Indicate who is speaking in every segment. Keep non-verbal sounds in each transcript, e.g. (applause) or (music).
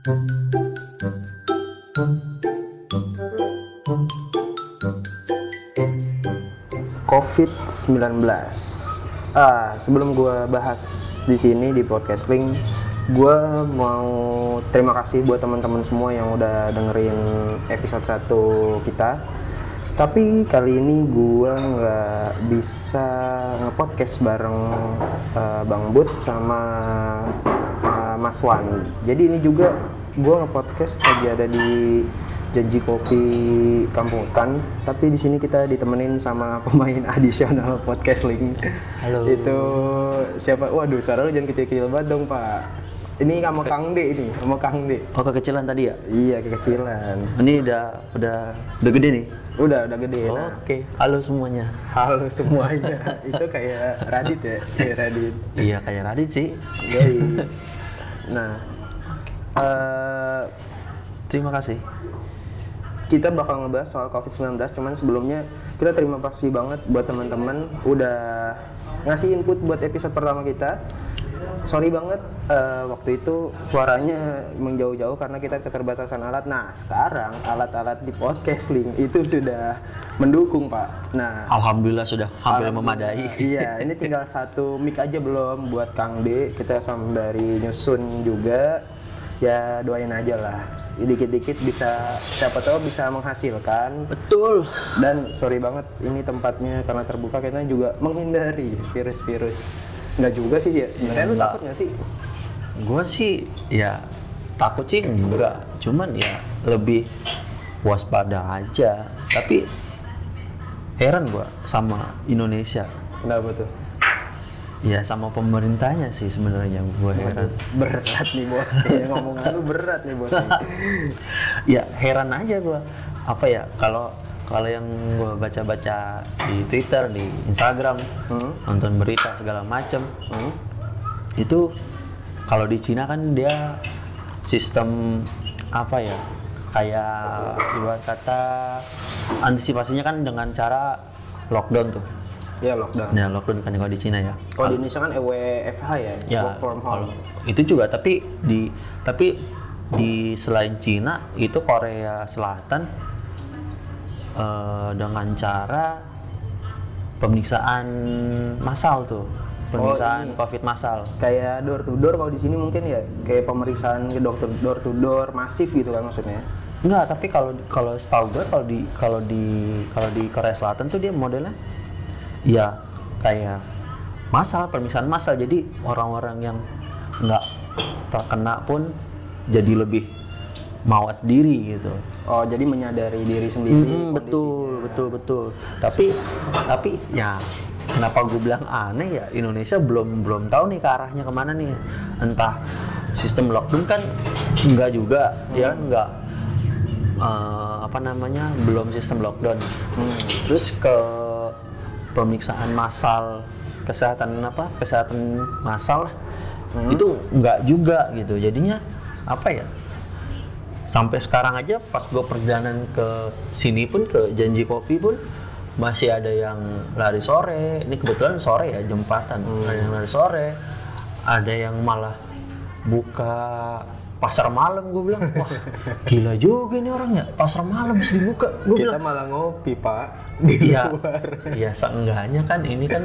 Speaker 1: COVID-19. Ah, sebelum gua bahas di sini di podcast link, gua mau terima kasih buat teman-teman semua yang udah dengerin episode 1 kita. Tapi kali ini gua nggak bisa ngepodcast bareng eh, Bang Bud sama Mas Wan. Jadi ini juga gua ngepodcast lagi ada di janji kopi kampung hutan tapi di sini kita ditemenin sama (laughs) pemain adisional podcast link
Speaker 2: Halo.
Speaker 1: itu siapa waduh suara lu jangan kecil-kecil banget dong pak ini sama Kang D ini sama Kang D
Speaker 2: Oh kekecilan tadi ya?
Speaker 1: iya kekecilan
Speaker 2: Ini udah udah udah gede nih.
Speaker 1: udah udah gede
Speaker 2: Oh,
Speaker 1: nah
Speaker 2: Oke. Halo semuanya.
Speaker 1: halo semuanya (laughs) itu kayak Radit ya kayak Radit
Speaker 2: Iya kayak Radit sih.
Speaker 1: Yoi. (laughs) nah eh,
Speaker 2: Terima kasih.
Speaker 1: kita bakal ngebahas soal COVID-19 cuman sebelumnya kita terima kasih banget buat teman-teman udah ngasih input buat episode pertama kita sorry banget eh, waktu itu suaranya menjauh-jauh karena kita keterbatasan alat. Nah sekarang alat-alat di podcast link itu sudah mendukung pak. Nah
Speaker 2: Alhamdulillah sudah hampir memadai.
Speaker 1: iya ini tinggal satu mic aja belum buat Kang D. Kita sembari nyusun juga. Ya doain aja lah. Dikit-dikit bisa siapa tahu bisa menghasilkan.
Speaker 2: Betul.
Speaker 1: dan sorry banget ini tempatnya karena terbuka kita juga menghindari virus-virus nggak juga sih ya sebenarnya lu takut nggak sih
Speaker 2: Gua sih ya takut sih enggak. Cuman ya lebih waspada aja. Tapi heran gua sama Indonesia.
Speaker 1: kenapa tuh
Speaker 2: Ya sama pemerintahnya sih sebenarnya gua heran.
Speaker 1: berat nih bos (laughs) ya, ngomongan lu berat nih bos
Speaker 2: ya heran aja gua apa ya kalau kalau yang gua baca-baca di Twitter di Instagram
Speaker 1: Hmm.
Speaker 2: nonton berita segala macem itu kalau di Cina kan dia sistem apa ya kayak ibarat kata antisipasinya kan dengan cara lockdown tuh.
Speaker 1: Ya lockdown.
Speaker 2: Ya lockdown kan kalau di Cina ya.
Speaker 1: Kalau di Indonesia kan EWFH ya,
Speaker 2: ya
Speaker 1: work from home.
Speaker 2: itu juga tapi di tapi di selain Cina itu Korea Selatan eh, dengan cara pemeriksaan massal tuh. Pemeriksaan
Speaker 1: ini.
Speaker 2: COVID massal.
Speaker 1: Kayak door to door kalau di sini mungkin ya? Kayak pemeriksaan ke dokter door to door masif gitu kan maksudnya?
Speaker 2: Enggak tapi kalau kalau setahu gue kalau di kalau di kalau di Korea Selatan tuh dia modelnya ya kayak massal pemeriksaan massal. Jadi orang-orang yang nggak terkena pun jadi lebih mawas diri gitu
Speaker 1: oh jadi menyadari diri sendiri
Speaker 2: Mm,
Speaker 1: kondisi.
Speaker 2: betul, betul, betul. Tapi, tapi ya kenapa gue bilang aneh ya Indonesia belum belum tahu nih ke arahnya ke mana nih. Entah sistem lockdown kan enggak juga, ya enggak eh, apa namanya belum sistem lockdown. Terus ke pemeriksaan massal kesehatan apa kesehatan massal lah itu enggak juga gitu. Jadinya apa ya? Sampai sekarang aja pas gue perjalanan ke sini pun ke janji kopi pun masih ada yang lari sore. Ini kebetulan sore ya jembatan ada yang lari sore ada yang malah buka pasar malam gue bilang. (laughs) Wah gila juga ini orangnya. Pasar malam mesti dibuka gue
Speaker 1: kita
Speaker 2: bilang.
Speaker 1: malah ngopi pak di
Speaker 2: Iya,
Speaker 1: luar.
Speaker 2: Ya seenggaknya kan ini kan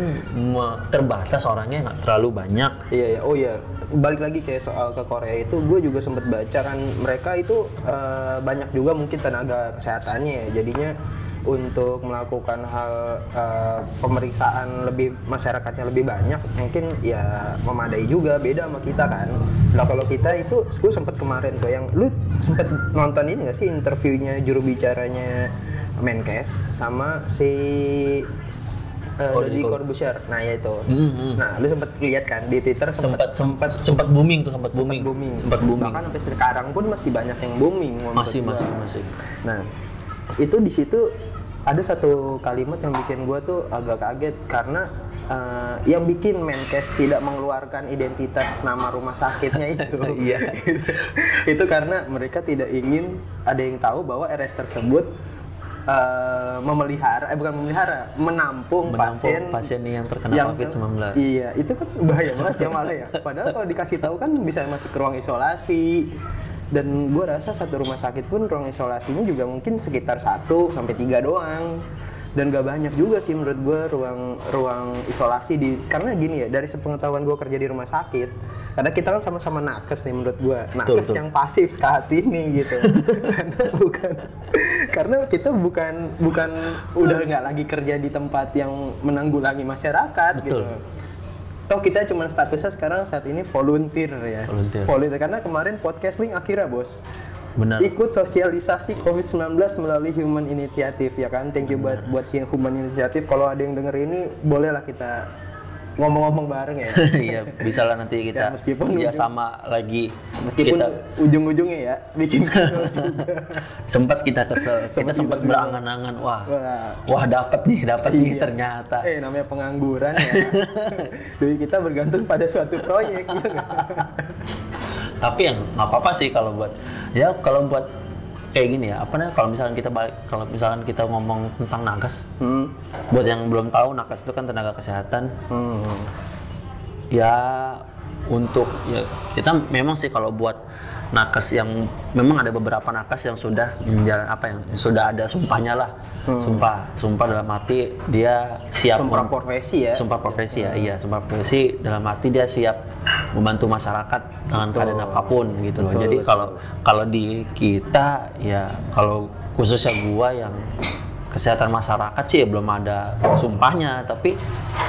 Speaker 2: terbatas orangnya nggak terlalu banyak.
Speaker 1: Iya ya oh iya balik lagi kayak soal ke Korea itu gue juga sempat baca kan mereka itu eh, banyak juga mungkin tenaga kesehatannya ya. Jadinya untuk melakukan hal eh, pemeriksaan lebih masyarakatnya lebih banyak mungkin ya memadai juga beda sama kita kan. Nah kalau kita itu gue sempat kemarin tuh yang lu sempat nonton ini gak sih interviewnya juru bicaranya Menkes sama si Deddy
Speaker 2: Deddy
Speaker 1: Corbuzier nah ya itu
Speaker 2: Hmm,
Speaker 1: Nah, lu sempat lihat kan di Twitter sempat
Speaker 2: sempat sempat booming tuh sempat booming
Speaker 1: booming.
Speaker 2: sempat booming
Speaker 1: Bahkan sampai sekarang pun masih banyak yang booming.
Speaker 2: masih
Speaker 1: gua.
Speaker 2: masih masih
Speaker 1: Nah, itu di situ ada satu kalimat yang bikin gua tuh agak kaget karena eh, yang bikin Menkes tidak mengeluarkan identitas nama rumah sakitnya itu. (laughs)
Speaker 2: Iya. (laughs)
Speaker 1: itu karena mereka tidak ingin ada yang tahu bahwa RS tersebut eh, memelihara, eh bukan memelihara, menampung,
Speaker 2: Menampung
Speaker 1: pasien
Speaker 2: pasien yang terkena COVID-19.
Speaker 1: Iya, itu kan bahaya banget ya malah ya. Padahal kalau dikasih tahu kan bisa masuk ke ruang isolasi. dan gue rasa satu rumah sakit pun ruang isolasinya juga mungkin sekitar 1 sampai tiga doang dan gak banyak juga sih menurut gue ruang ruang isolasi di karena gini ya dari sepengetahuan gue kerja di rumah sakit karena kita kan sama-sama nakes nih menurut gue nakes
Speaker 2: betul.
Speaker 1: yang pasif saat ini gitu (laughs) karena bukan karena kita bukan bukan udah nggak lagi kerja di tempat yang menanggulangi masyarakat gitu
Speaker 2: Betul.
Speaker 1: Toh kita cuma statusnya sekarang saat ini volunteer ya.
Speaker 2: Volunteer.
Speaker 1: karena kemarin podcast link akhirnya bos
Speaker 2: Benar.
Speaker 1: ikut sosialisasi COVID-19 melalui Human Initiative ya kan. Thank you buat buat Human Initiative. Kalau ada yang denger ini bolehlah kita ngomong-ngomong bareng ya. (laughs)
Speaker 2: iya, bisa lah nanti kita
Speaker 1: Ya, meskipun
Speaker 2: kerja sama lagi.
Speaker 1: Meskipun
Speaker 2: kita
Speaker 1: ujung-ujungnya ya bikin (laughs) kesel juga.
Speaker 2: sempat kita kesel, kita sempat berangan-angan, wah,
Speaker 1: Wah.
Speaker 2: wah dapat nih, dapat nih
Speaker 1: Iya.
Speaker 2: ternyata.
Speaker 1: Eh namanya pengangguran ya. (laughs) Duit kita bergantung pada suatu proyek. ya nggak?
Speaker 2: Tapi yang nggak apa-apa sih kalau buat ya kalau buat kayak gini ya, apa namanya kalau misalkan kita balik kalau misalkan kita ngomong tentang nakes,
Speaker 1: hmm.
Speaker 2: buat yang belum tahu nakes itu kan tenaga kesehatan
Speaker 1: Hmm.
Speaker 2: ya untuk ya kita memang sih kalau buat nakes yang memang ada beberapa nakes yang sudah menjalan apa yang sudah ada sumpahnya lah. Sumpah sumpah dalam arti dia siap
Speaker 1: Sumpah profesi ya.
Speaker 2: sumpah profesi ya iya sumpah profesi. Dalam arti dia siap membantu masyarakat dengan keadaan apa pun gitu loh.
Speaker 1: Betul,
Speaker 2: jadi
Speaker 1: betul.
Speaker 2: kalau kalau di kita ya kalau khususnya gua yang kesehatan masyarakat sih ya belum ada sumpahnya. Tapi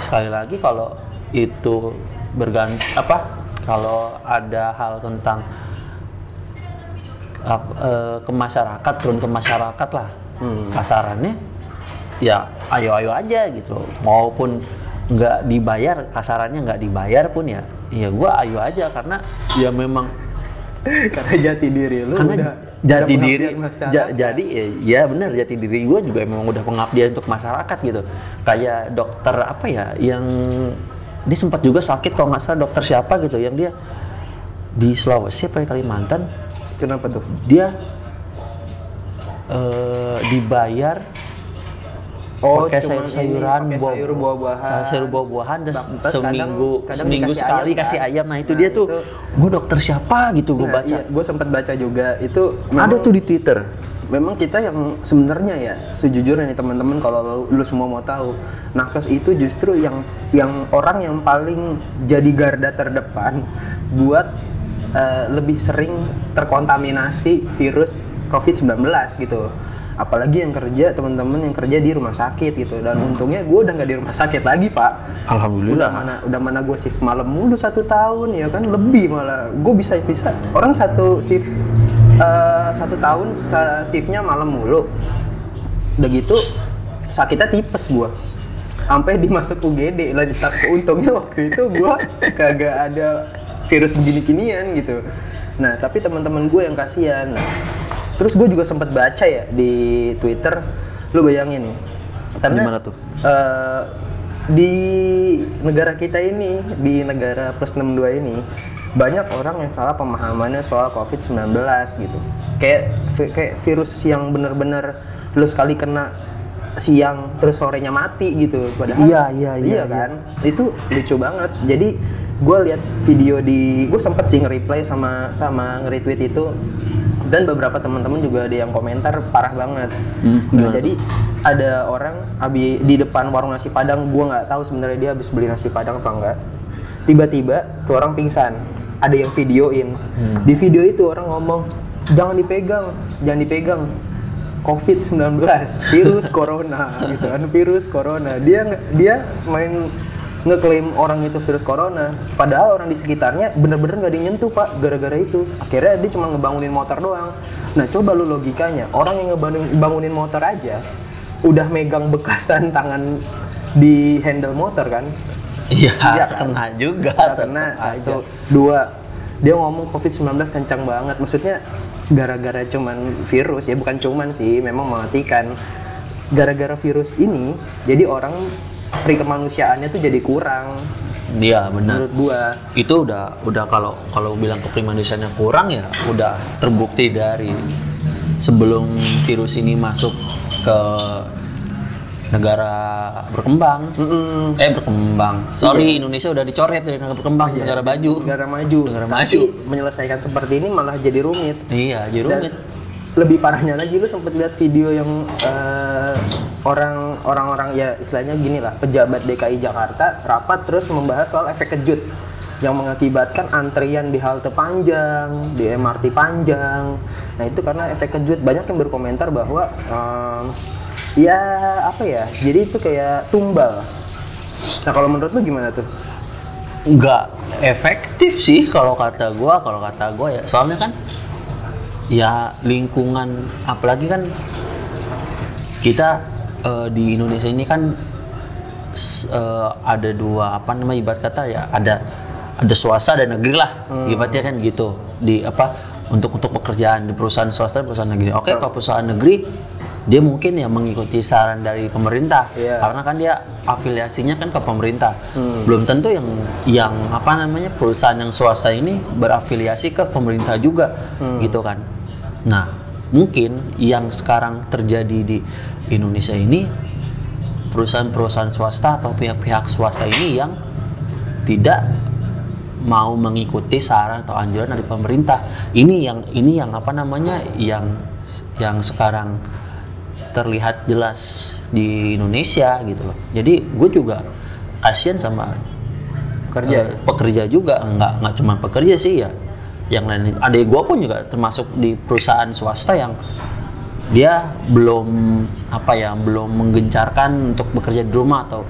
Speaker 2: sekali lagi kalau itu berganti apa kalau ada hal tentang eh, ke masyarakat turun ke masyarakat lah. Kasarannya ya ayo-ayo aja gitu. Maupun nggak dibayar kasarannya nggak dibayar pun ya ya gua ayo aja karena ya memang (laughs)
Speaker 1: Karena jati diri lu
Speaker 2: karena
Speaker 1: udah
Speaker 2: jati
Speaker 1: udah
Speaker 2: diri ja- jadi ya, ya benar jati diri gue juga memang udah pengabdian untuk masyarakat gitu. Kayak dokter apa ya yang dia sempat juga sakit kalau nggak salah dokter siapa gitu yang dia di Sulawesi apa ya, Kalimantan
Speaker 1: Kenapa tuh?
Speaker 2: dia eh, dibayar
Speaker 1: Oh,
Speaker 2: pakai
Speaker 1: cuman
Speaker 2: sayur-sayuran,
Speaker 1: ini, pakai
Speaker 2: buah-
Speaker 1: sayur buah-buahan.
Speaker 2: sayur buah-buahan dan seminggu
Speaker 1: kadang- kadang
Speaker 2: seminggu sekali
Speaker 1: ayam,
Speaker 2: kasih
Speaker 1: kan?
Speaker 2: ayam. Nah itu
Speaker 1: Nah,
Speaker 2: dia tuh, gue dokter siapa gitu gue
Speaker 1: Nah,
Speaker 2: baca.
Speaker 1: iya, gue sempat baca juga itu
Speaker 2: Ada
Speaker 1: memang-
Speaker 2: tuh di Twitter.
Speaker 1: Memang kita yang sebenarnya ya sejujurnya nih teman-teman kalau lu, lu semua mau tahu nakes itu justru yang yang orang yang paling jadi garda terdepan buat eh, lebih sering terkontaminasi virus COVID-19 gitu. Apalagi yang kerja teman-teman yang kerja di rumah sakit gitu. Dan untungnya gue udah nggak di rumah sakit lagi pak. Udah mana udah mana gue shift malam mulu satu tahun ya kan? Lebih malah. Gue bisa bisa. Orang satu shift eh, satu tahun shiftnya malam mulu. Udah gitu sakitnya tipes gue sampai dimasuk UGD lah untungnya waktu itu gue kagak ada virus begini-ginian gitu. Nah tapi teman-teman gue yang kasihan. Nah, terus gue juga sempat baca ya di Twitter lu bayangin nih karena
Speaker 2: Gimana tuh?
Speaker 1: eh, di negara kita ini di negara plus 62 ini banyak orang yang salah pemahamannya soal COVID-19 gitu. Kayak vi- kayak virus yang bener-bener lu sekali kena siang terus sorenya mati gitu. Padahal
Speaker 2: Iya, iya, iya,
Speaker 1: iya. kan? Itu lucu banget. Jadi gue lihat video di gue sempet sih nge-reply sama sama nge-retweet itu. Dan beberapa teman-teman juga ada yang komentar parah banget.
Speaker 2: Hmm,
Speaker 1: Nah, jadi ada orang abi di depan warung nasi padang gue nggak tahu sebenarnya dia habis beli nasi padang apa enggak tiba-tiba tuh orang pingsan ada yang videoin.
Speaker 2: Hmm.
Speaker 1: di video itu orang ngomong jangan dipegang jangan dipegang. COVID-19 virus corona gitu kan virus corona. Dia dia main ngeklaim orang itu virus corona padahal orang di sekitarnya bener-bener nggak dinyentuh pak gara-gara itu akhirnya dia cuma ngebangunin motor doang nah coba lu logikanya orang yang ngebangunin bangunin motor aja udah megang bekasan (laughs) tangan di handle motor kan
Speaker 2: Iya,
Speaker 1: Iya kan?
Speaker 2: kena juga. tetep aja.
Speaker 1: satu dua dia ngomong covid 19 kencang banget maksudnya gara-gara cuman virus ya bukan cuman sih memang mematikan gara-gara virus ini jadi orang pri kemanusiaannya tuh jadi kurang
Speaker 2: Iya benar.
Speaker 1: menurut gua
Speaker 2: Itu udah udah kalau kalau bilang kepribadiannya kurang ya udah terbukti dari sebelum virus ini masuk ke negara berkembang.
Speaker 1: Mm-mm.
Speaker 2: Eh berkembang. Sorry Indonesia udah dicoret dari negara berkembang, negara baju.
Speaker 1: negara maju
Speaker 2: Negara
Speaker 1: Tapi
Speaker 2: maju.
Speaker 1: menyelesaikan seperti ini malah jadi rumit
Speaker 2: Iya, jadi
Speaker 1: Dan
Speaker 2: rumit.
Speaker 1: Lebih parahnya lagi lu sempet lihat video yang eh, orang orang-orang ya istilahnya gini lah pejabat DKI Jakarta rapat terus membahas soal efek kejut yang mengakibatkan antrian di halte panjang, di MRT panjang. Nah itu karena efek kejut banyak yang berkomentar bahwa em, ya apa ya, jadi itu kayak tumbal. Nah kalau menurut lu gimana tuh?
Speaker 2: nggak efektif sih kalau kata gua kalau kata gua ya soalnya kan ya lingkungan apalagi kan kita eh, di Indonesia ini kan eh, ada dua apa namanya ibarat kata ya ada ada swasta dan negeri lah. Ibaratnya kan gitu. Di apa untuk untuk pekerjaan di perusahaan swasta perusahaan negeri. Oke kalau perusahaan negeri dia mungkin ya mengikuti saran dari pemerintah.
Speaker 1: Iya.
Speaker 2: karena kan dia afiliasinya kan ke pemerintah. Belum tentu yang yang apa namanya perusahaan yang swasta ini berafiliasi ke pemerintah juga gitu kan nah mungkin yang sekarang terjadi di Indonesia ini perusahaan-perusahaan swasta atau pihak-pihak swasta ini yang tidak mau mengikuti saran atau anjuran dari pemerintah. Ini yang ini yang apa namanya yang yang sekarang terlihat jelas di Indonesia gitu loh. Jadi gue juga kasihan sama
Speaker 1: Kerja.
Speaker 2: eh, pekerja juga nggak nggak cuma pekerja sih ya yang lain adik gue pun juga termasuk di perusahaan swasta yang dia belum apa ya belum menggencarkan untuk bekerja di rumah atau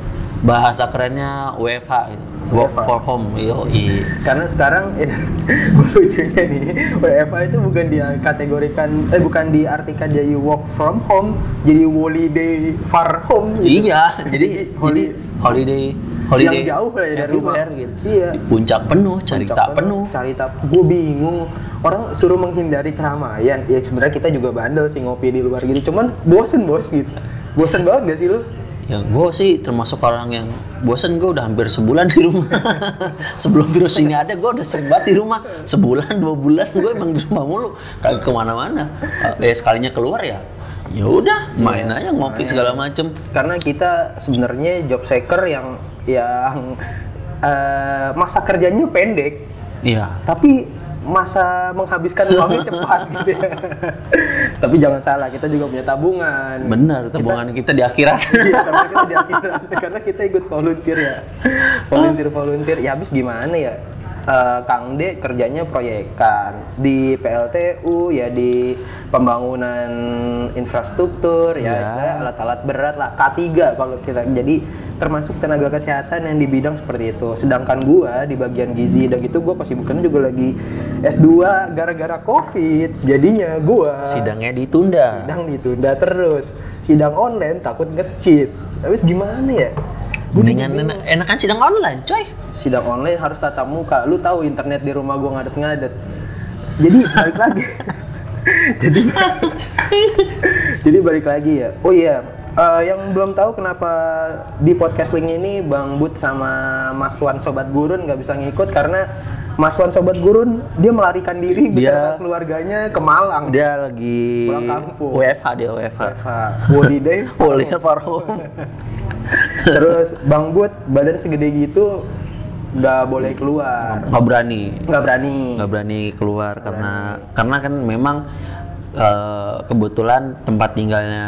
Speaker 2: bahasa kerennya WFH gitu. work
Speaker 1: WFH.
Speaker 2: for home Yoi.
Speaker 1: Karena sekarang (laughs) lucunya nih WFH itu bukan dikategorikan eh bukan diartikan jadi work from home, jadi holiday far home gitu.
Speaker 2: iya (laughs) jadi jadi holiday holiday
Speaker 1: yang jauh lah ya dari rumah.
Speaker 2: gitu.
Speaker 1: Iya.
Speaker 2: Di puncak penuh cari
Speaker 1: Puncak
Speaker 2: tak penuh
Speaker 1: Cari tak gue bingung. Orang suruh menghindari keramaian. Ya sebenarnya kita juga bandel sih ngopi di luar gitu. Cuman bosen bos gitu. Bosen banget gak sih lu?
Speaker 2: Ya gue sih termasuk orang yang bosen gue udah hampir sebulan di rumah. (laughs) Sebelum virus ini ada gue udah sering banget di rumah. Sebulan dua bulan gue emang di rumah mulu. Kagak ke mana-mana. Eh sekalinya keluar ya. Ya udah main aja ngopi segala macem.
Speaker 1: Karena kita sebenarnya job seeker yang yang eh, masa kerjanya pendek,
Speaker 2: Iya.
Speaker 1: tapi masa menghabiskan uangnya (laughs) cepat gitu ya. tapi jangan salah, kita juga punya tabungan.
Speaker 2: Bener tabungan kita di akhirat. (laughs)
Speaker 1: Iya, kita di akhirat. karena kita ikut volunteer ya. Volunteer volunteer. Ya habis gimana ya? Eh, Kang D kerjanya proyekan di PLTU ya di pembangunan infrastruktur ya
Speaker 2: Ya.
Speaker 1: istilahnya alat-alat berat lah K3 kalau kita. Jadi termasuk tenaga kesehatan yang di bidang seperti itu. Sedangkan gua di bagian gizi dan gitu gua kesibukannya juga lagi S2 gara-gara Covid. Jadinya gua
Speaker 2: Sidangnya ditunda.
Speaker 1: sidang ditunda terus. Sidang online takut ngecit. Habis gimana ya? Gua
Speaker 2: enak, enakan sidang online, coy.
Speaker 1: Sidang online harus tatap muka. Lu tahu internet di rumah gua ngadet-ngadet. Jadi balik lagi. (laughs) Jadi (laughs) jadi balik lagi ya. Oh iya eh, yang belum tahu kenapa di podcast link ini Bang Bud sama Mas Wan Sobat Gurun nggak bisa ngikut karena Mas Wan Sobat Gurun dia melarikan diri beserta
Speaker 2: Dia-
Speaker 1: keluarganya ke Malang.
Speaker 2: Dia lagi
Speaker 1: Pulang kampung.
Speaker 2: WFH dia WFH.
Speaker 1: holiday
Speaker 2: Kuliah (laughs) for home.
Speaker 1: terus Bang Bud badan segede gitu nggak boleh keluar
Speaker 2: Nggak berani.
Speaker 1: nggak berani
Speaker 2: nggak berani keluar karena karena kan memang eh, kebetulan tempat tinggalnya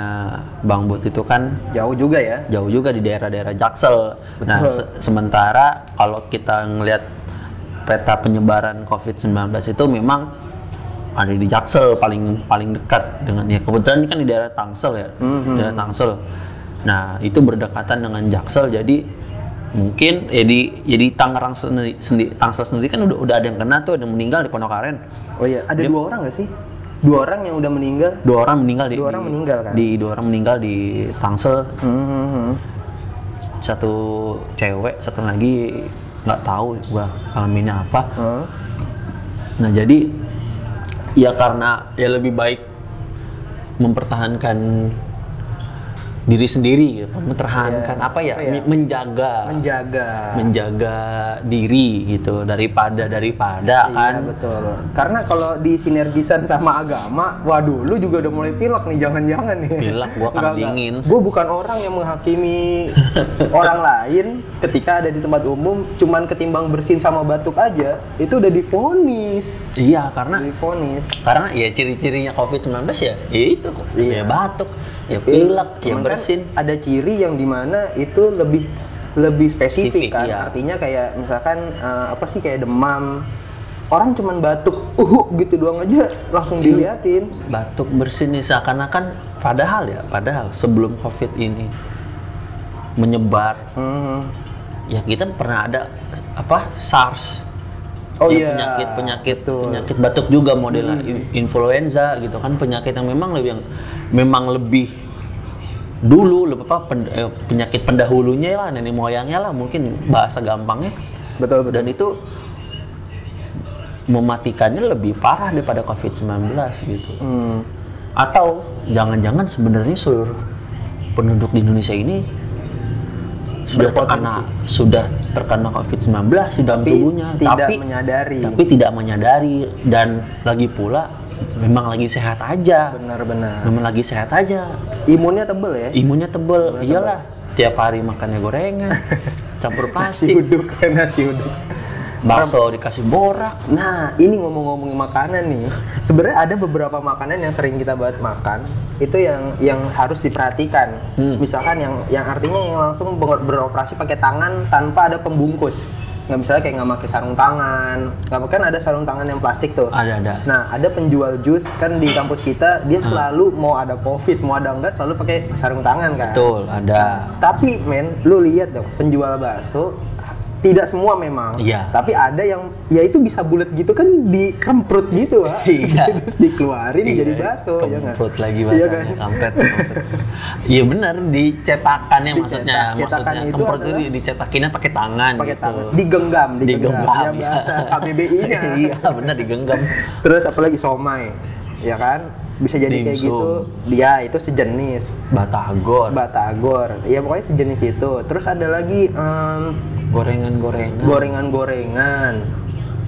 Speaker 2: Bang Bud itu kan
Speaker 1: jauh juga ya
Speaker 2: jauh juga di daerah-daerah Jaksel. Nah,
Speaker 1: Betul.
Speaker 2: se- sementara kalau kita ngelihat peta penyebaran COVID-19 itu memang ada di Jaksel paling paling dekat dengan ya kebetulan ini kan di daerah Tangsel ya, daerah Tangsel. Nah, itu berdekatan dengan Jaksel jadi mungkin ya di ya Tangerang sendiri, sendi- Tangsel sendiri kan udah udah ada yang kena tuh ada yang meninggal di Pondok Aren.
Speaker 1: oh iya ada dua orang nggak sih dua orang yang udah meninggal
Speaker 2: Dua orang meninggal di
Speaker 1: Dua orang
Speaker 2: di-
Speaker 1: meninggal kan?
Speaker 2: Di dua orang meninggal di Tangsel
Speaker 1: Hmm,
Speaker 2: satu cewek satu lagi nggak tahu gua kelaminnya apa
Speaker 1: hmm.
Speaker 2: nah jadi ya karena ya lebih baik mempertahankan diri sendiri, gitu. mempertahankan apa ya,
Speaker 1: Apa ya?
Speaker 2: mi- menjaga,
Speaker 1: menjaga
Speaker 2: menjaga diri gitu daripada daripada kan.
Speaker 1: Iya betul. Karena kalau disinergisan sama agama, waduh, lu juga udah mulai pilek nih, jangan-jangan nih.
Speaker 2: Pilek, gua (laughs) karena dingin.
Speaker 1: Gue bukan orang yang menghakimi (laughs) orang lain ketika ada di tempat umum, cuman ketimbang bersin sama batuk aja, itu udah difonis.
Speaker 2: Iya karena
Speaker 1: Difonis.
Speaker 2: karena ya ciri-cirinya COVID-19 ya, ya itu.
Speaker 1: Iya.
Speaker 2: ya batuk, ya pilek, ya
Speaker 1: Cuman kan
Speaker 2: bersin.
Speaker 1: ada ciri yang di mana itu lebih lebih spesifik
Speaker 2: Spesifik,
Speaker 1: kan.
Speaker 2: iya.
Speaker 1: Artinya kayak misalkan eh, apa sih kayak demam. Orang cuman batuk, uh gitu doang aja langsung diliatin.
Speaker 2: batuk bersin nih seakan-akan padahal ya padahal sebelum covid ini menyebar
Speaker 1: Hmm.
Speaker 2: ya kita pernah ada apa SARS
Speaker 1: Oh
Speaker 2: Ya,
Speaker 1: iya.
Speaker 2: penyakit penyakit
Speaker 1: betul. Hmm.
Speaker 2: penyakit batuk juga modelnya in- influenza gitu kan penyakit yang memang lebih yang memang lebih dulu lebih apa pen- eh, penyakit pendahulunya lah nenek moyangnya lah mungkin bahasa gampangnya
Speaker 1: Betul betul.
Speaker 2: dan itu mematikannya lebih parah daripada COVID-19 gitu
Speaker 1: Hmm.
Speaker 2: atau jangan-jangan sebenarnya seluruh penduduk di Indonesia ini sudah terkena sudah terkena COVID-19 di dalam
Speaker 1: Tapi
Speaker 2: tubuhnya
Speaker 1: tidak
Speaker 2: tapi
Speaker 1: menyadari.
Speaker 2: tapi tidak menyadari dan lagi pula memang lagi sehat aja
Speaker 1: Benar-benar.
Speaker 2: memang lagi sehat aja
Speaker 1: Imunnya tebel ya.
Speaker 2: imunnya tebel iyalah tiap hari makannya gorengan (laughs) campur
Speaker 1: Nasi
Speaker 2: plastik
Speaker 1: uduk, nasi uduk.
Speaker 2: Bakso dikasih borak
Speaker 1: Nah, ini ngomong-ngomongin makanan nih. Sebenarnya ada beberapa makanan yang sering kita buat makan, itu yang yang harus diperhatikan.
Speaker 2: Hmm.
Speaker 1: Misalkan yang yang artinya yang langsung ber- beroperasi pakai tangan tanpa ada pembungkus. Nggak misalnya kayak nggak pakai sarung tangan. Nggak kan ada sarung tangan yang plastik tuh.
Speaker 2: ada ada
Speaker 1: Nah, ada penjual jus kan di kampus kita, dia
Speaker 2: Hmm.
Speaker 1: selalu mau ada covid, mau ada enggak selalu pakai sarung tangan kan.
Speaker 2: betul ada
Speaker 1: Tapi men, lu lihat dong, penjual bakso tidak semua memang.
Speaker 2: Iya.
Speaker 1: Tapi ada yang ya itu bisa bulat gitu kan dikemprut gitu, Pak. (laughs)
Speaker 2: Iya. (laughs)
Speaker 1: Terus dikeluarin
Speaker 2: Iya,
Speaker 1: jadi bakso, ya nggak?
Speaker 2: Kemprut lagi
Speaker 1: Iya
Speaker 2: bahasanya,
Speaker 1: kan?
Speaker 2: kampret. (laughs) Iya benar, dicetakannya maksudnya,
Speaker 1: Dicetak. Cetakan
Speaker 2: maksudnya
Speaker 1: itu
Speaker 2: kemprut itu dicetakinnya pakai tangan
Speaker 1: Pakai
Speaker 2: gitu.
Speaker 1: tangan, digenggam, digenggam.
Speaker 2: Digenggam,
Speaker 1: Ya,
Speaker 2: ya.
Speaker 1: bahasa KBBI-nya.
Speaker 2: iya, benar digenggam.
Speaker 1: Terus apalagi somai, ya kan? Bisa jadi kayak
Speaker 2: Dimsum.
Speaker 1: gitu. Dia itu sejenis.
Speaker 2: Batagor,
Speaker 1: Batagor, ya pokoknya sejenis itu. Terus ada lagi em,
Speaker 2: gorengan-gorengan.
Speaker 1: gorengan-gorengan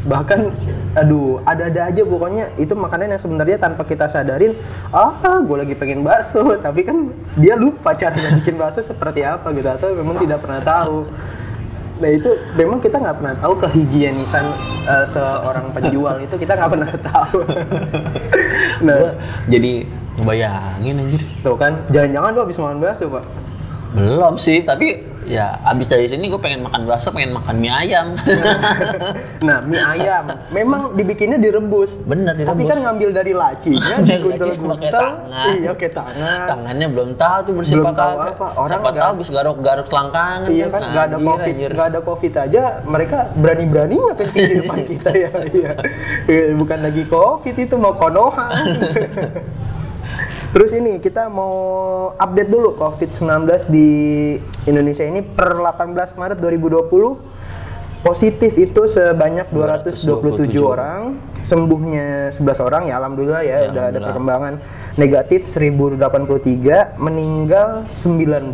Speaker 1: bahkan aduh ada-ada aja pokoknya itu makanan yang sebenarnya tanpa kita sadarin ah gue lagi pengen bakso (laughs) tapi kan dia lupa caranya (laughs) bikin bakso seperti apa gitu atau memang tidak pernah tahu nah itu memang kita nggak pernah tahu kehigienisan eh, seorang penjual itu kita nggak pernah tahu (laughs) nah
Speaker 2: Gua jadi ngebayangin anjir.
Speaker 1: tuh kan jangan-jangan lu habis makan bakso pak
Speaker 2: Belum sih, tapi ya abis dari sini gue pengen makan bakso, pengen makan mie ayam. (laughs)
Speaker 1: Nah, mie ayam memang dibikinnya direbus.
Speaker 2: Bener,
Speaker 1: Tapi
Speaker 2: direbus.
Speaker 1: kan ngambil dari lacinya, (laughs) diguntel-guntel. Iya, pakai tangan.
Speaker 2: Tangannya belum tahu tuh bersih
Speaker 1: Belum
Speaker 2: apa
Speaker 1: tahu
Speaker 2: kagak.
Speaker 1: apa, orang
Speaker 2: Siapa tahu habis garuk-garuk selangkangan
Speaker 1: Iya kan, nggak ada covid, nggak ada covid aja, mereka berani-beraninya kencing di depan (laughs) kita ya. Iya, Eh, bukan lagi covid itu mau konoha. Terus ini kita mau update dulu COVID-19 di Indonesia ini per 18 Maret 2020 positif itu sebanyak 227 orang, sembuhnya 11 orang ya alhamdulillah ya,
Speaker 2: Ya,
Speaker 1: udah ada
Speaker 2: alhamdulillah.
Speaker 1: perkembangan. Negatif 1083, meninggal 19.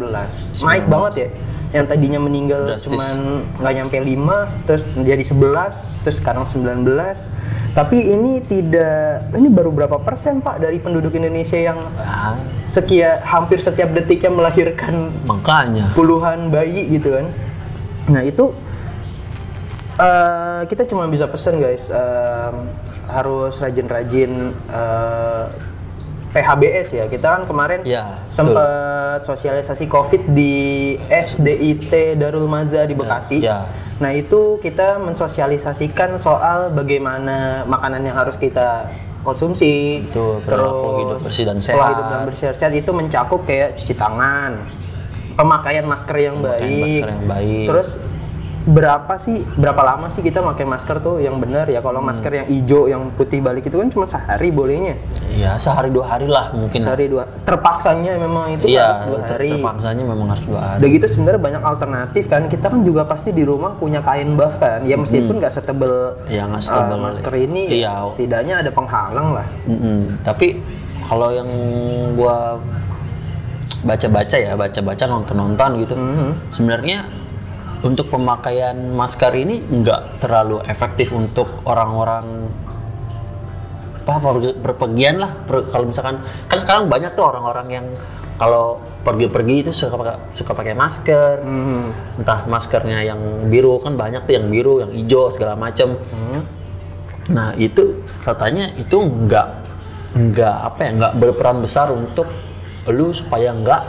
Speaker 1: Naik banget ya. Yang tadinya meninggal
Speaker 2: Drastis.
Speaker 1: cuman nggak nyampe 5, terus jadi 11, terus sekarang 19. Tapi ini tidak ini baru berapa persen Pak dari penduduk Indonesia yang
Speaker 2: Ah,
Speaker 1: sekia hampir setiap detiknya melahirkan
Speaker 2: makanya.
Speaker 1: puluhan bayi gitu kan. Nah itu eh, kita cuma bisa pesen guys em, harus rajin-rajin eh, PHBS ya. Kita kan kemarin
Speaker 2: Ya,
Speaker 1: sempat sosialisasi COVID di SDIT Darul Maza di Bekasi.
Speaker 2: ya.
Speaker 1: Nah itu kita mensosialisasikan soal bagaimana makanan yang harus kita konsumsi,
Speaker 2: Betul, perilaku hidup bersih dan
Speaker 1: pola
Speaker 2: sehat.
Speaker 1: hidup dan bersih dan sehat itu mencakup kayak cuci tangan, pemakaian masker yang
Speaker 2: Pemakaian
Speaker 1: baik,
Speaker 2: masker yang baik.
Speaker 1: terus berapa sih berapa lama sih kita pakai masker tuh yang benar ya
Speaker 2: Hmm.
Speaker 1: kalau masker yang hijau yang putih balik itu kan cuma sehari bolehnya
Speaker 2: Iya, sehari dua hari lah mungkin.
Speaker 1: sehari dua terpaksanya memang itu
Speaker 2: Iya,
Speaker 1: harus dua hari
Speaker 2: terpaksanya memang harus dua hari.
Speaker 1: Udah gitu sebenarnya banyak alternatif kan. Kita kan juga pasti di rumah punya kain buff kan. Ya meskipun nggak setebel
Speaker 2: Ya,
Speaker 1: uh,
Speaker 2: setebel.
Speaker 1: masker ini, ya
Speaker 2: Iya.
Speaker 1: setidaknya ada penghalang lah.
Speaker 2: Mm-mm. Tapi kalau yang gua baca-baca ya, baca-baca nonton-nonton gitu. Sebenarnya untuk pemakaian masker ini nggak terlalu efektif untuk orang-orang apa pergi- berpergian lah. Per- kalau misalkan kan sekarang banyak tuh orang-orang yang kalau pergi-pergi itu suka pakai suka pakai masker. Entah maskernya yang biru kan banyak tuh yang biru, yang hijau segala macam. Nah itu katanya itu nggak nggak apa ya nggak berperan besar untuk lu supaya nggak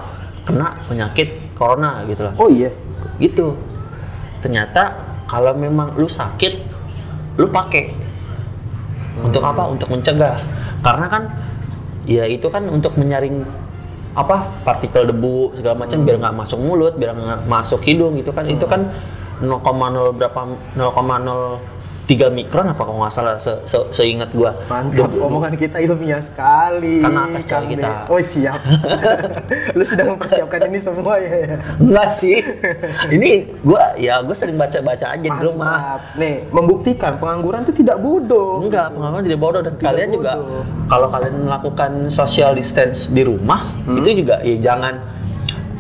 Speaker 2: kena penyakit corona gitu lah.
Speaker 1: Oh iya.
Speaker 2: Gitu. Ternyata kalau memang lu sakit, lu pakai. Untuk apa? Untuk mencegah. Karena kan ya itu kan untuk menyaring apa partikel debu segala macam biar nggak masuk mulut, biar nggak masuk hidung gitu kan. Itu kan 0,0 berapa 0,03 mikron apa kalau nggak salah se, se- seingat gua.
Speaker 1: Mantap, omongan kita ilmiah sekali.
Speaker 2: Karena
Speaker 1: Kang
Speaker 2: cari kita.
Speaker 1: Oh siap. (laughs) Lu sudah mempersiapkan ini semua ya. ya?
Speaker 2: Enggak sih. Ini gua ya gua sering baca-baca aja di rumah.
Speaker 1: Nih, membuktikan pengangguran itu tidak bodoh.
Speaker 2: Enggak, pengalaman tidak bodoh dan kalian juga
Speaker 1: bodoh.
Speaker 2: kalau kalian melakukan social distance di rumah itu juga ya jangan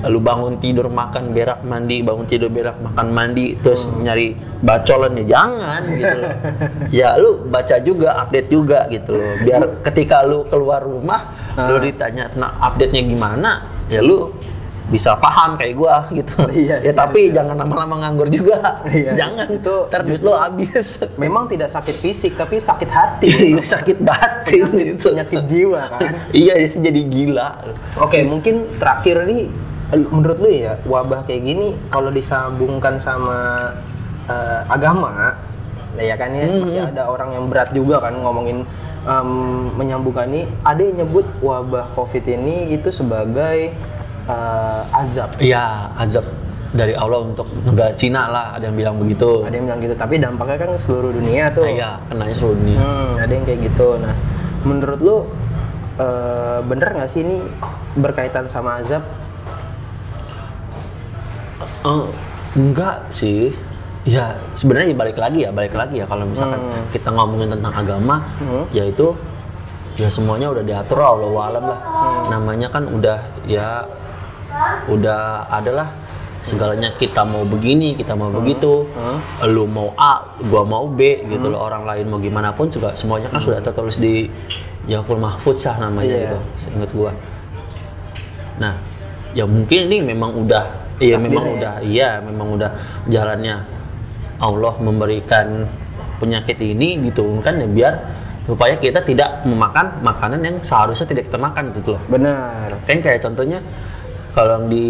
Speaker 2: lu bangun tidur makan berak mandi. Bangun tidur berak makan mandi. Terus nyari bacolan ya jangan gitu loh. (laughs) Ya lu baca juga update juga gitu loh. Biar ketika lu keluar rumah lu ditanya tentang update nya gimana ya lu bisa paham kayak gua gitu. (laughs)
Speaker 1: Iya,
Speaker 2: ya
Speaker 1: iya,
Speaker 2: tapi jangan lama-lama nganggur juga.
Speaker 1: Iya.
Speaker 2: jangan. Ntar duit lu habis. (laughs)
Speaker 1: Memang tidak sakit fisik, tapi sakit hati.
Speaker 2: Iya, sakit batin gitu.
Speaker 1: Penyakit jiwa kan.
Speaker 2: iya, jadi gila.
Speaker 1: Oke, mungkin terakhir nih menurut lu ya wabah kayak gini kalau disambungkan sama eh, agama, nah ya kan ya masih ada orang yang berat juga kan ngomongin em, menyambungkan ini. Ada yang nyebut wabah covid ini itu sebagai eh, azab.
Speaker 2: Iya, azab dari Allah untuk negara Cina lah, ada yang bilang begitu.
Speaker 1: Ada yang bilang gitu, tapi dampaknya kan seluruh dunia tuh.
Speaker 2: Iya, kenanya seluruh dunia.
Speaker 1: Hmm, ada yang kayak gitu. Nah, menurut lu eh, bener nggak sih ini berkaitan sama azab?
Speaker 2: Eh, enggak sih. Ya, sebenarnya balik lagi ya, balik lagi ya kalau misalkan kita ngomongin tentang agama, yaitu ya semuanya udah diatur Allah alam lah. Namanya kan udah ya udah adalah segalanya kita mau begini, kita mau begitu, lu mau A, gua mau B gitu loh. Orang lain mau gimana pun juga semuanya kan sudah tertulis di Yahful Mahfudz lah namanya
Speaker 1: Iya.
Speaker 2: gitu, seingat gua. Nah, ya mungkin ini memang udah, iya
Speaker 1: Takdir
Speaker 2: memang
Speaker 1: ya.
Speaker 2: udah, iya memang udah jalannya Allah memberikan penyakit ini diturunkan ya biar supaya kita tidak memakan makanan yang seharusnya tidak kita makan gitu loh.
Speaker 1: Benar.
Speaker 2: Kan kayak contohnya kalau yang di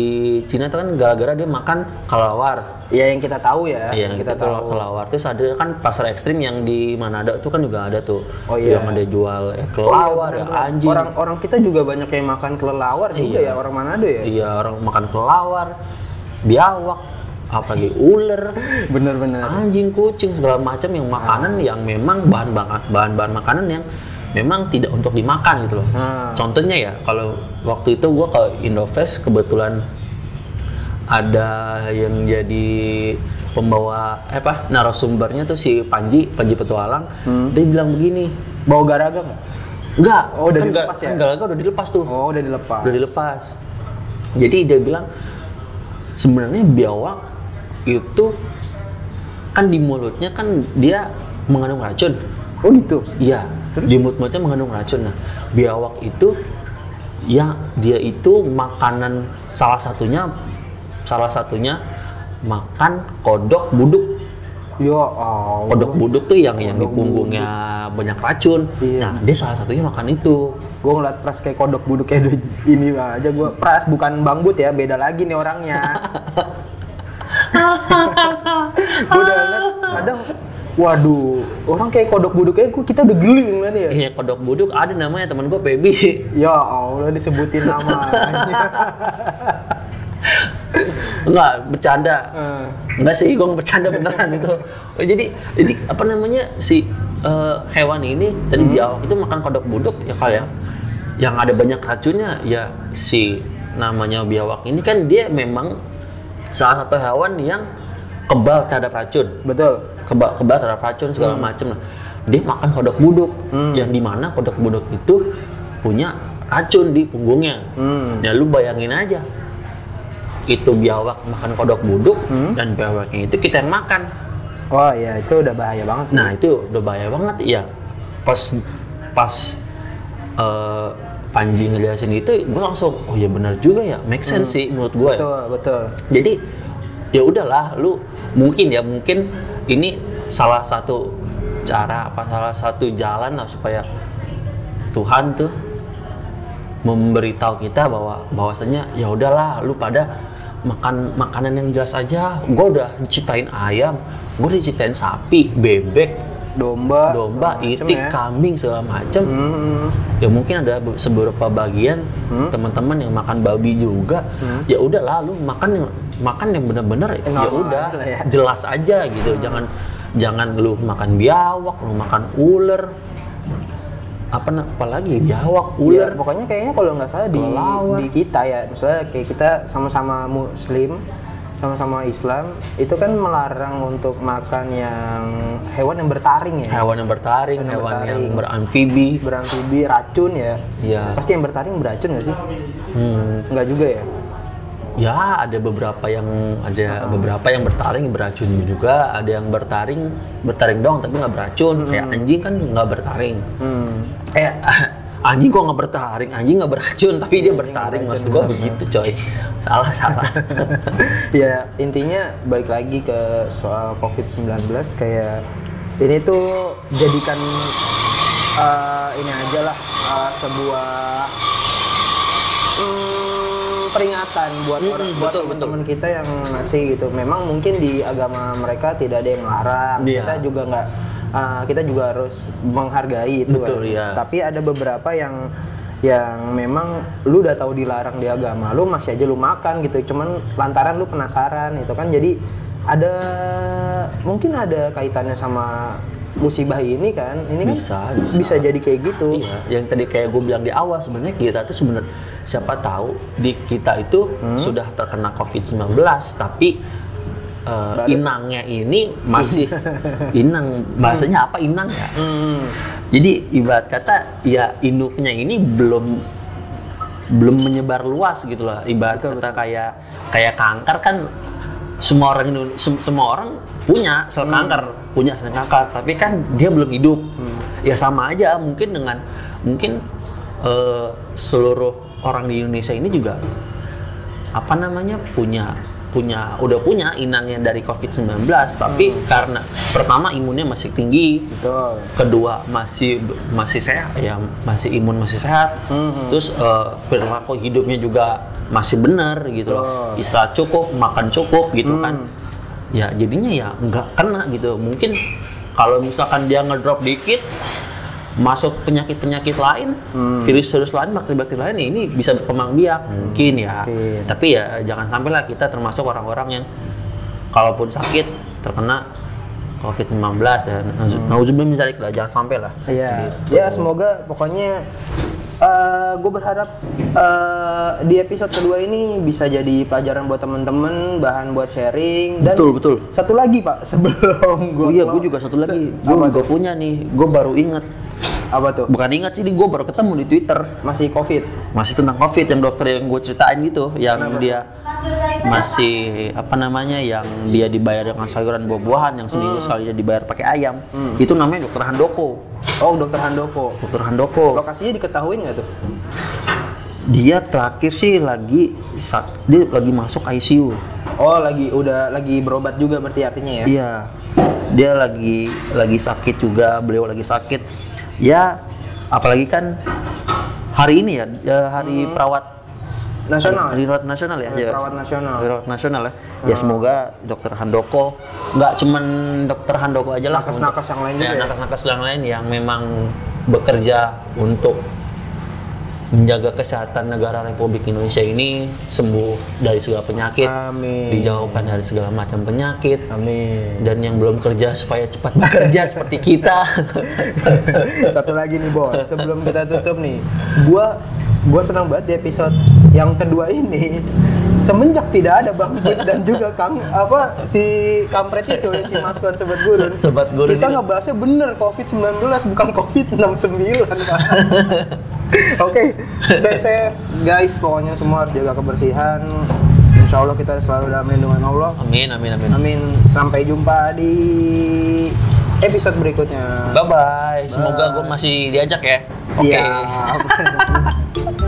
Speaker 2: Cina itu kan gara-gara dia makan kelawar.
Speaker 1: Ya yang kita tahu ya.
Speaker 2: Iya, yang kita tahu kelawar. Terus ada kan pasar ekstrim yang di Manado itu kan juga ada tuh.
Speaker 1: Oh, iya.
Speaker 2: Yang ada jual eh,
Speaker 1: Oh,
Speaker 2: kelawar,
Speaker 1: iya,
Speaker 2: ya anjing.
Speaker 1: Orang orang kita juga banyak yang makan kelelawar juga ya orang Manado ya.
Speaker 2: Iya, orang makan kelawar, biawak, apalagi ular, (laughs)
Speaker 1: Bener-bener.
Speaker 2: anjing, kucing segala macam yang makanan yang memang bahan bahan-bahan makanan yang memang tidak untuk dimakan gitu loh.
Speaker 1: Ah.
Speaker 2: Contohnya ya, kalau waktu itu gua ke Indofest kebetulan ada yang jadi pembawa eh apa narasumbernya tuh si Panji Panji Petualang dia bilang begini
Speaker 1: Bawa garaga nggak?
Speaker 2: enggak
Speaker 1: Oh, udah
Speaker 2: kan
Speaker 1: dilepas
Speaker 2: enggak-
Speaker 1: ya?
Speaker 2: enggak enggak udah dilepas tuh
Speaker 1: Oh udah dilepas.
Speaker 2: udah dilepas. Jadi dia bilang sebenarnya biawak itu kan di mulutnya kan dia mengandung racun.
Speaker 1: Oh gitu.
Speaker 2: Iya, di mulut-mulutnya mengandung racun. Nah, biawak itu ya dia itu makanan salah satunya salah satunya makan kodok buduk.
Speaker 1: Ya Allah.
Speaker 2: Kodok buduk tuh yang yang di
Speaker 1: Kodok
Speaker 2: punggungnya banyak racun.
Speaker 1: Iya.
Speaker 2: Nah, dia salah satunya makan itu.
Speaker 1: Gue ngeliat pras kayak kodok buduk kayak (laughs) ini aja gue pras bukan bang but ya beda lagi nih orangnya. (laughs) gue udah liat kadang waduh orang kayak kodok buduk kayak kita udah geli ngeliatnya ya.
Speaker 2: Iya, kodok buduk ada namanya teman gue Pebi. (laughs)
Speaker 1: Ya Allah disebutin namanya. (laughs)
Speaker 2: Enggak, bercanda.
Speaker 1: Eh,
Speaker 2: Enggak sih, gue bercanda beneran itu. Oh, jadi, jadi apa namanya si eh, hewan ini tadi biawak itu makan kodok buduk ya kali ya. Yang ada banyak racunnya ya si namanya biawak ini kan dia memang salah satu hewan yang kebal terhadap racun.
Speaker 1: betul.
Speaker 2: Kebal, kebal terhadap racun segala macam lah. Dia makan kodok buduk yang di mana kodok buduk itu punya racun di punggungnya.
Speaker 1: Hmm.
Speaker 2: Ya lu bayangin aja. Itu biawak makan kodok buduk dan biawaknya itu kita yang makan.
Speaker 1: Wah ya itu udah bahaya banget sih.
Speaker 2: Nah, itu udah bahaya banget ya. Pas pas eh, Panji ngejelasin itu gue langsung oh ya benar juga ya make sense sih menurut gue ya.
Speaker 1: betul betul.
Speaker 2: Jadi ya udahlah lu mungkin ya mungkin ini salah satu cara apa salah satu jalan lah supaya Tuhan tuh memberitahu kita bahwa bahwasanya ya udahlah lu pada makan makanan yang jelas aja. Gue udah ciptain ayam, gue udah ciptain sapi, bebek,
Speaker 1: Domba.
Speaker 2: domba, itik,
Speaker 1: ya.
Speaker 2: kambing segala macem.
Speaker 1: Hmm.
Speaker 2: Ya mungkin ada be- beberapa bagian teman-teman yang makan babi juga. Ya udah lalu makan yang makan yang benar-benar ya udah
Speaker 1: ya.
Speaker 2: jelas aja gitu. Jangan jangan lu makan biawak, lu makan ular. Apa apalagi biawak,
Speaker 1: Iya,
Speaker 2: ular.
Speaker 1: pokoknya kayaknya kalau nggak salah di, di kita ya, misalnya kayak kita sama-sama Muslim, sama-sama Islam, itu kan melarang untuk makan yang hewan yang bertaring ya,
Speaker 2: Hewan yang bertaring,
Speaker 1: Hewan yang
Speaker 2: hewan yang
Speaker 1: bertaring.
Speaker 2: beramfibi.
Speaker 1: beramfibi, racun ya.
Speaker 2: Iya.
Speaker 1: Pasti yang bertaring beracun nggak sih?
Speaker 2: Hmm.
Speaker 1: Nggak juga ya.
Speaker 2: Ya, ada beberapa yang ada beberapa yang bertaring beracun juga, ada yang bertaring bertaring dong tapi nggak beracun. Kayak anjing kan nggak bertaring.
Speaker 1: Hmm.
Speaker 2: Kayak (laughs) anjing kok nggak bertaring, anjing nggak beracun tapi dia bertaring. Maksud gua begitu, coy. Salah salah. (laughs)
Speaker 1: ya intinya balik lagi ke soal COVID-19 kayak ini tuh jadikan eh, ini aja lah eh, sebuah mm, peringatan buat orang buat teman-teman kita yang masih gitu. Memang mungkin di agama mereka tidak ada yang melarang.
Speaker 2: Iya.
Speaker 1: Kita juga nggak eh, kita juga harus menghargai itu.
Speaker 2: Betul,
Speaker 1: kan.
Speaker 2: iya.
Speaker 1: Tapi ada beberapa yang yang memang lu udah tahu dilarang di agama lu masih aja lu makan gitu cuman lantaran lu penasaran itu kan jadi ada mungkin ada kaitannya sama musibah ini kan ini kan
Speaker 2: Bisa, bisa.
Speaker 1: jadi kayak gitu
Speaker 2: Iya, yang tadi kayak gue bilang di awal sebenarnya kita tuh sebenarnya siapa tahu di kita itu sudah terkena COVID-19 tapi eh, inangnya ini masih (laughs) inang bahasanya apa inang ya?
Speaker 1: Hmm.
Speaker 2: Jadi ibarat kata ya induknya ini belum belum menyebar luas gitu lah. Ibarat kata kayak kayak kanker kan semua orang Indo- sem- semua orang punya sel kanker, punya sel kanker, tapi kan dia belum hidup. Ya sama aja mungkin dengan mungkin eh, seluruh orang di Indonesia ini juga apa namanya punya punya udah punya inangnya dari COVID-19 tapi karena pertama imunnya masih tinggi.
Speaker 1: Betul.
Speaker 2: Kedua masih masih sehat. Ya masih imun masih sehat.
Speaker 1: Mhm.
Speaker 2: terus eh, perilaku hidupnya juga masih benar gitu loh. Istirahat cukup makan cukup gitu kan. Ya jadinya ya nggak kena gitu. Mungkin kalau misalkan dia ngedrop dikit masuk penyakit-penyakit lain, virus-virus lain, bakteri-bakteri lain ini bisa berkembang biak. Mungkin ya.
Speaker 1: Mungkin.
Speaker 2: Tapi ya jangan sampai lah kita termasuk orang-orang yang kalaupun sakit terkena COVID-19 ya. Nauzubillah min dzalik lah, jangan sampai lah.
Speaker 1: Iya,
Speaker 2: Gitu.
Speaker 1: ya semoga pokoknya gue berharap eh, di episode kedua ini bisa jadi pelajaran buat temen-temen, bahan buat sharing dan
Speaker 2: Betul, betul.
Speaker 1: satu lagi pak sebelum gue
Speaker 2: Oh iya, gue juga satu lagi. Gue juga punya nih. Gue baru ingat.
Speaker 1: apa tuh
Speaker 2: Bukan ingat sih, gue baru ketemu di Twitter.
Speaker 1: masih covid
Speaker 2: Masih tentang COVID yang dokter yang gue ceritain gitu, yang dia masih apa namanya, yang dia dibayar dengan sayuran buah-buahan, yang seminggu sekali dia dibayar pakai ayam. Itu namanya dokter Handoko.
Speaker 1: oh dokter Handoko
Speaker 2: Dokter Handoko.
Speaker 1: lokasinya diketahui nggak tuh
Speaker 2: Dia terakhir sih lagi dia lagi masuk ICU.
Speaker 1: oh lagi udah lagi berobat juga berarti artinya ya
Speaker 2: Iya. Dia lagi lagi sakit juga, beliau lagi sakit. Ya, apalagi kan hari ini ya, ya hari perawat
Speaker 1: nasional
Speaker 2: hari perawat nasional ya.
Speaker 1: Hari
Speaker 2: ya.
Speaker 1: nasional.
Speaker 2: Hari perawat nasional ya. Ya semoga dokter Handoko nggak cuman dokter Handoko aja lah.
Speaker 1: Nakes-nakes yang lain
Speaker 2: ya,
Speaker 1: juga ya?
Speaker 2: nakes-nakes yang lain yang memang bekerja untuk menjaga kesehatan negara Republik Indonesia ini sembuh dari segala penyakit,
Speaker 1: Amin.
Speaker 2: dijauhkan dari segala macam penyakit,
Speaker 1: amin
Speaker 2: dan yang belum kerja supaya cepat bekerja (laughs) seperti kita.
Speaker 1: Satu lagi nih bos, sebelum kita tutup nih, gua gue senang banget di episode yang kedua ini semenjak tidak ada Bang Bud dan juga Kang apa si kampret itu si Mas sebat Gurun.
Speaker 2: sebat Gurun.
Speaker 1: Kita
Speaker 2: nggak
Speaker 1: bahasnya bener COVID-19 bukan COVID-69 (laughs) Oke, okay, stay safe guys, pokoknya semua harus jaga kebersihan. Insya Allah kita selalu dalam lindungan Allah.
Speaker 2: Amin, amin, amin.
Speaker 1: Amin. Sampai jumpa di episode berikutnya.
Speaker 2: Bye bye. Semoga gue masih diajak ya.
Speaker 1: Siap. Okay. (laughs)